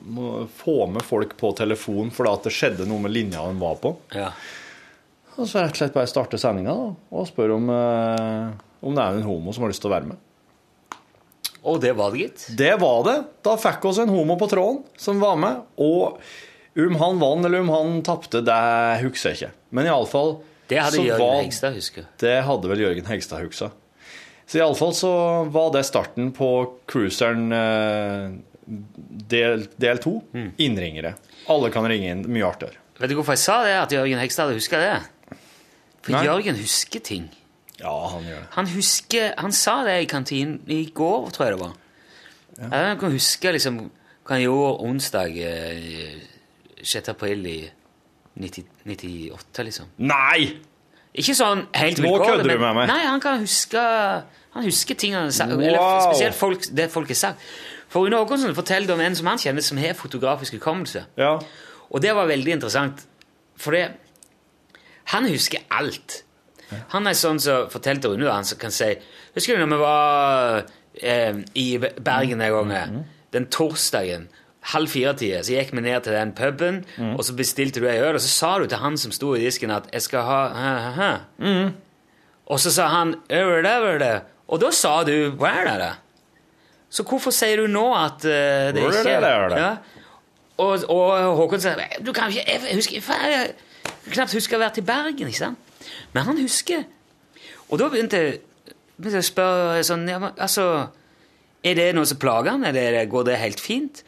må få med folk på telefon fordi at det skjedde noe med linja de var på. Ja. Og så rett og slett bare starte sendinga og spørre om, eh, om det er en homo som har lyst til å være med. Og det var det, gitt. Det var det. Da fikk oss en homo på tråden som var med. Og om han vant eller om han tapte, det husker jeg ikke. Men iallfall Det hadde Jørgen Hegstad huska. Det hadde vel Jørgen Hegstad huska. Så iallfall så var det starten på cruiseren eh, del, del to. Mm. Innringere. Alle kan ringe inn. Mye artigere. Vet du hvorfor jeg sa det, at Jørgen Hegstad hadde huska det? Nei. Jørgen husker ting. Ja, han gjør det. Han husker Han sa det i kantinen i går, tror jeg det var. Jeg kan huske liksom hva han gjorde onsdag eh, 6. april i 90, 98, liksom. Nei! Ikke sånn helt Nå kødder du med meg. Nei, han kan huske Han husker ting han har sagt. Wow. Eller spesielt folk, det folk har sagt. For Rune Håkonsen forteller om en som han kjenner som har fotografisk hukommelse. Ja. Og det var veldig interessant, for det Han husker alt. Han er sånn som fortalte Rune, han som kan si Husker du når vi var eh, i Bergen den gangen? Den torsdagen, halv fire-tida, så gikk vi ned til den puben, og så bestilte du ei øl, og så sa du til han som sto i disken, at 'jeg skal ha ha, ha. Mm. Og så sa han 'over det, over det'. Og da sa du 'hva er det'? Så hvorfor sier du nå at uh, det ikke er? Ja. Og, og Håkon sa Du kan ikke Jeg husker faen, jeg knapt huske å ha vært i Bergen, ikke sant? Men han husker. Og da begynte jeg, begynte jeg å spørre sånn ja, men, Altså, er det noe som plager han? Eller går det helt fint?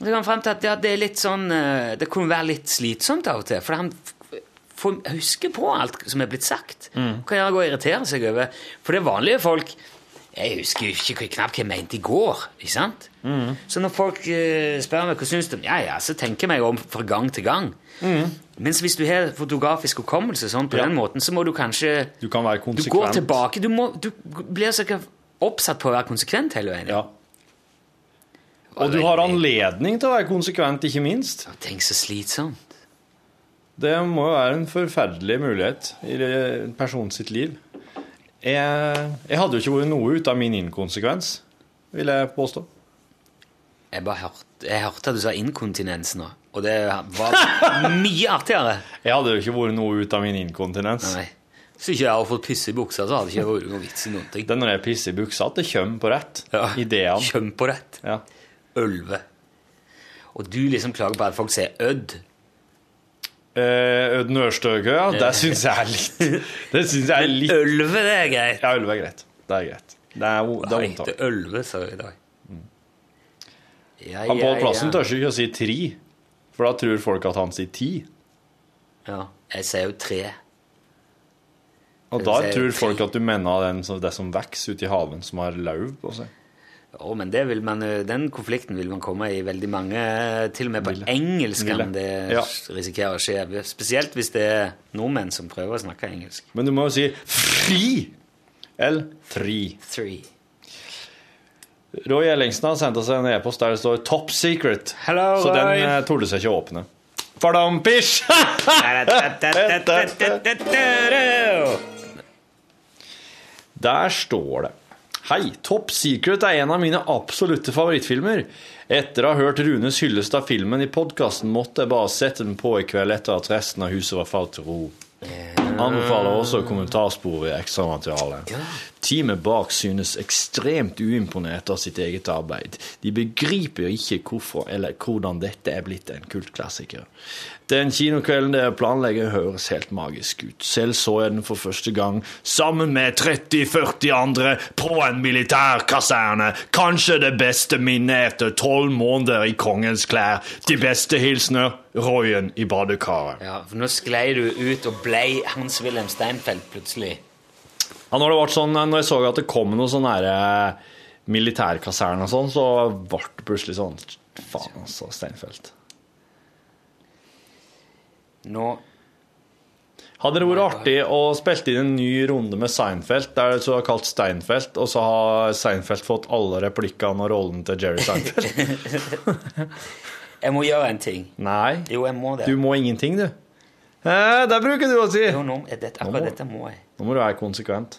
Så kom han frem til at ja, det er litt sånn eh, Det kunne være litt slitsomt av og til, for han får huske på alt som er blitt sagt. Kan gjerne gå og irritere seg over. For det er vanlige folk Jeg husker jo ikke knapt hva jeg mente i går. ikke sant? Så når folk eh, spør meg hva syns du Ja, ja, så tenker jeg meg om fra gang til gang. Mens hvis du har fotografisk hukommelse sånn, på Ja. den måten, så må du kanskje Du kan være Du går tilbake. Du, må, du blir sikkert oppsatt på å være konsekvent hele veien. Ja. Og du har anledning til å være konsekvent, ikke minst. Tenk så slitsomt. Det må jo være en forferdelig mulighet i en person sitt liv. Jeg, jeg hadde jo ikke vært noe ut av min inkonsekvens, vil jeg påstå. Jeg bare hørte, jeg hørte at du sa inkontinens nå, og det var mye artigere. Jeg hadde jo ikke vært noe ut av min inkontinens. Nei. Hvis ikke jeg hadde fått pisse i buksa, så hadde det ikke vært noe vits i noen ting. Det er når jeg pisser i buksa at det kommer på rett. Ja. Ideene. Kommer på rett. Ja. Ølve. Og du liksom klager på at folk sier ødd. Eh, ødd Ørstøgø, ja. Det syns jeg er litt Det syns jeg er litt Ølve, det er greit. Ja, Ølve er greit. Det er greit. Det er, det er ølve, sa jeg i dag. Ja, Han på plassen ja. tør ikke å si tri, for da tror folk at han sier ti. Ja, jeg sier jo tre. Og da tror folk at du mener den, det som vokser ute i haven, som har lauv på seg. Å, men det vil man, eh, den konflikten vil man komme i veldig mange eh, Til og med på engelsk kan det Ja. risikere å skje. Spesielt hvis det er nordmenn som prøver å snakke engelsk. Men du må jo si fri eller tri. Three. Roy Ellingsen har sendt oss en e-post der det står 'Top Secret'. Hello, så den eh, torde seg ikke å åpne. Fardampisj! Der står det Hei, Top Secret er en av mine absolutte favorittfilmer. Etter å ha hørt Runes hyllest av filmen i podkasten måtte jeg bare sette den på i kveld etter at resten av huset var falt til ro. Anbefaler også kommentarspor i ekstramaterialet. Teamet bak synes ekstremt uimponert av sitt eget arbeid. De begriper ikke hvorfor eller hvordan dette er blitt en kultklassiker. Den kinokvelden dere planlegger, høres helt magisk ut. Selv så jeg den for første gang sammen med 30-40 andre på en militærkaserne. Kanskje det beste minnet etter tolv måneder i kongens klær. De beste hilsener Royen i badekaret. Ja, for nå sklei du ut og blei Hans-Wilhelm Steinfeld plutselig. Ja, når sånn, når jeg så at det kom noen sånne her, eh, militærkaserner og sånn, så ble det plutselig sånn Faen, altså, Steinfeld. Nå Hadde det vært artig å spille inn en ny runde med Seinfeld, der det så er kalt Steinfeld, og så har Seinfeld fått alle replikkene og rollen til Jerry Seinfeld? Jeg må gjøre en ting. Nei, Jo, jeg må det. du må ingenting, du. Eh, det bruker du å si! Jo, er dette, akkurat dette må jeg. Nå må du være konsekvent.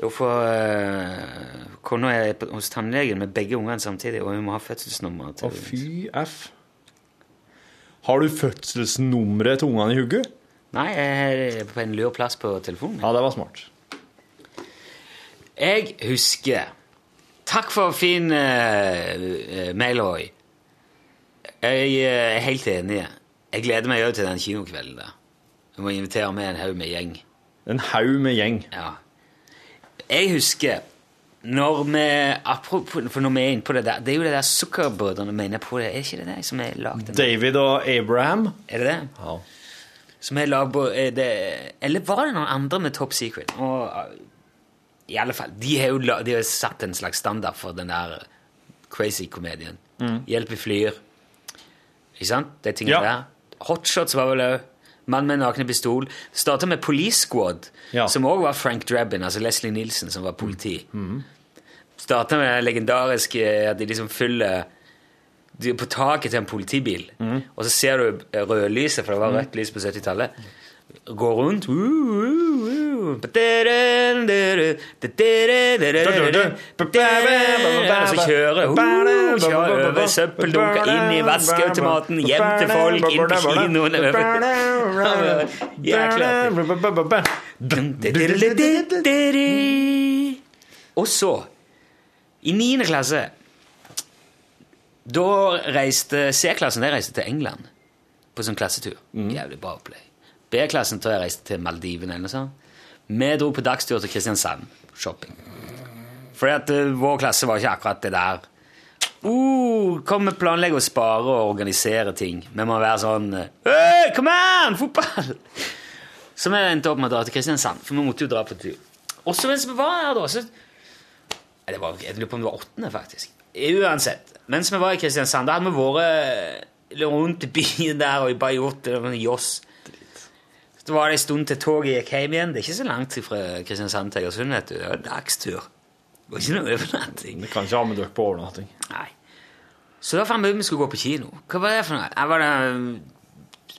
Jo, for uh, kona er hos tannlegen med begge ungene samtidig, og hun må ha fødselsnummer. Å, fy f. Har du fødselsnummeret til ungene i hugget? Nei, jeg er på en lur plass på telefonen. Ja, det var smart. Jeg husker Takk for fin uh, mail, Roy. Jeg er helt enig. Jeg gleder meg òg til den kinokvelden. der. Du må invitere med en haug med gjeng. En haug med gjeng. Ja. Jeg husker når vi apropos, For når vi er inne på det der Det er jo det der Sukkerbrødrene mener på det. Er ikke det det som er lagd David og Abraham. Er det det? Ja. Som er lagd på er det, Eller var det noen andre med Top Secret? Og, uh, I alle fall, De har jo la- de har satt en slags standard for den der crazy-komedien. Hjelp i flyer. Ikke sant? De tingene Ja. der. Hotshots var vel òg. Mann med nakne pistol. Starta med Police Squad, Ja. som òg var Frank Drabin, altså Leslie Nielsen, som var politi. Starta med det legendariske at de liksom fyller de er på taket til en politibil, og så ser du rødlyset, for det var rødt lys på 70-tallet, gå rundt. Og så kjører kjører over søppeldunker, inn i vaskeautomaten, hjem til folk, inn på kinoen Jækla Og så, i 9. klasse da reiste C-klassen til England på sånn klassetur. Jævlig bra opplegg. B-klassen til jeg reiste til Maldivene eller sånt. Vi dro på dagstur til Kristiansand. Shopping. Fordi at uh, vår klasse var ikke akkurat det der uh, Kom vi planlegger å spare og organisere ting. Vi må være sånn Hey, kom an! Fotball! Så vi endte opp med å dra til Kristiansand, for vi måtte jo dra på tur. Og så mens vi var her, da så det var, Jeg lurer på om det var åttende, faktisk. Uansett. Mens vi var i Kristiansand, da hadde vi vært rundt i byen der og bare gjort det joss. Så var det en stund til toget gikk hjem igjen. Det er ikke så langt fra Kristiansand til Egersund. vet du. Det var en dagstur. Det var ikke noe overnatting. Vi kan ikke ha med dere på overnatting. Nei. Så da fant vi ut vi skulle gå på kino. Hva var det for noe? Jeg var det um,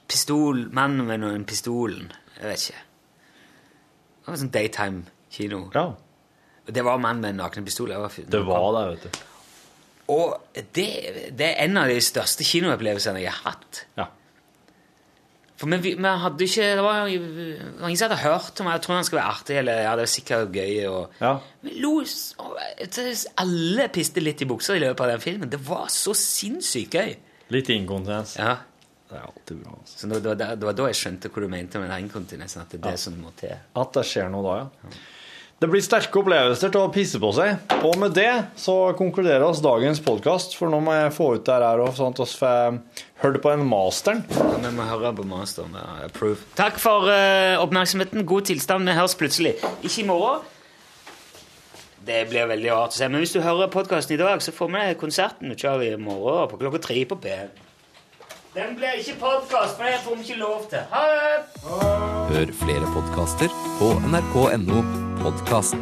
pistol, mann med noen pistolen. Jeg vet ikke. Det var sånn daytime-kino. Ja, Det var mann med en nakne pistol. Var det var det, vet du. Og det, det er en av de største kinoopplevelsene jeg har hatt. Ja. For vi, vi hadde ikke Det var, ingen som hadde hørt om Jeg tror han skulle være artig, eller ja, det var sikkert gøy. Og, Ja. Vi lo og Alle piste litt i buksa i løpet av den filmen. Det var så sinnssykt gøy. Litt inkontinens. Ja. Det er alltid bra. Altså. Så det, var da- jeg skjønte hva du mente med den inkontinensen. At det er det som må til. At det skjer noe da, ja. Det blir sterke opplevelser til å pisse på seg. Og med det så konkluderer oss dagens podkast, for nå må jeg få ut det her og sånn at vi får hørt på en masteren. Ja, Vi må høre på masteren. Ja, approve. Takk for uh, oppmerksomheten. God tilstand. Vi høres plutselig. Ikke i morgen. Det blir veldig rart å se. Men hvis du hører podkasten i dag, så får vi konserten vi kjører i morgen på klokka tre på P1. Den blir ikke podkast, for det får vi ikke lov til. Ha det! Hør flere podkaster på nrk.no podkast.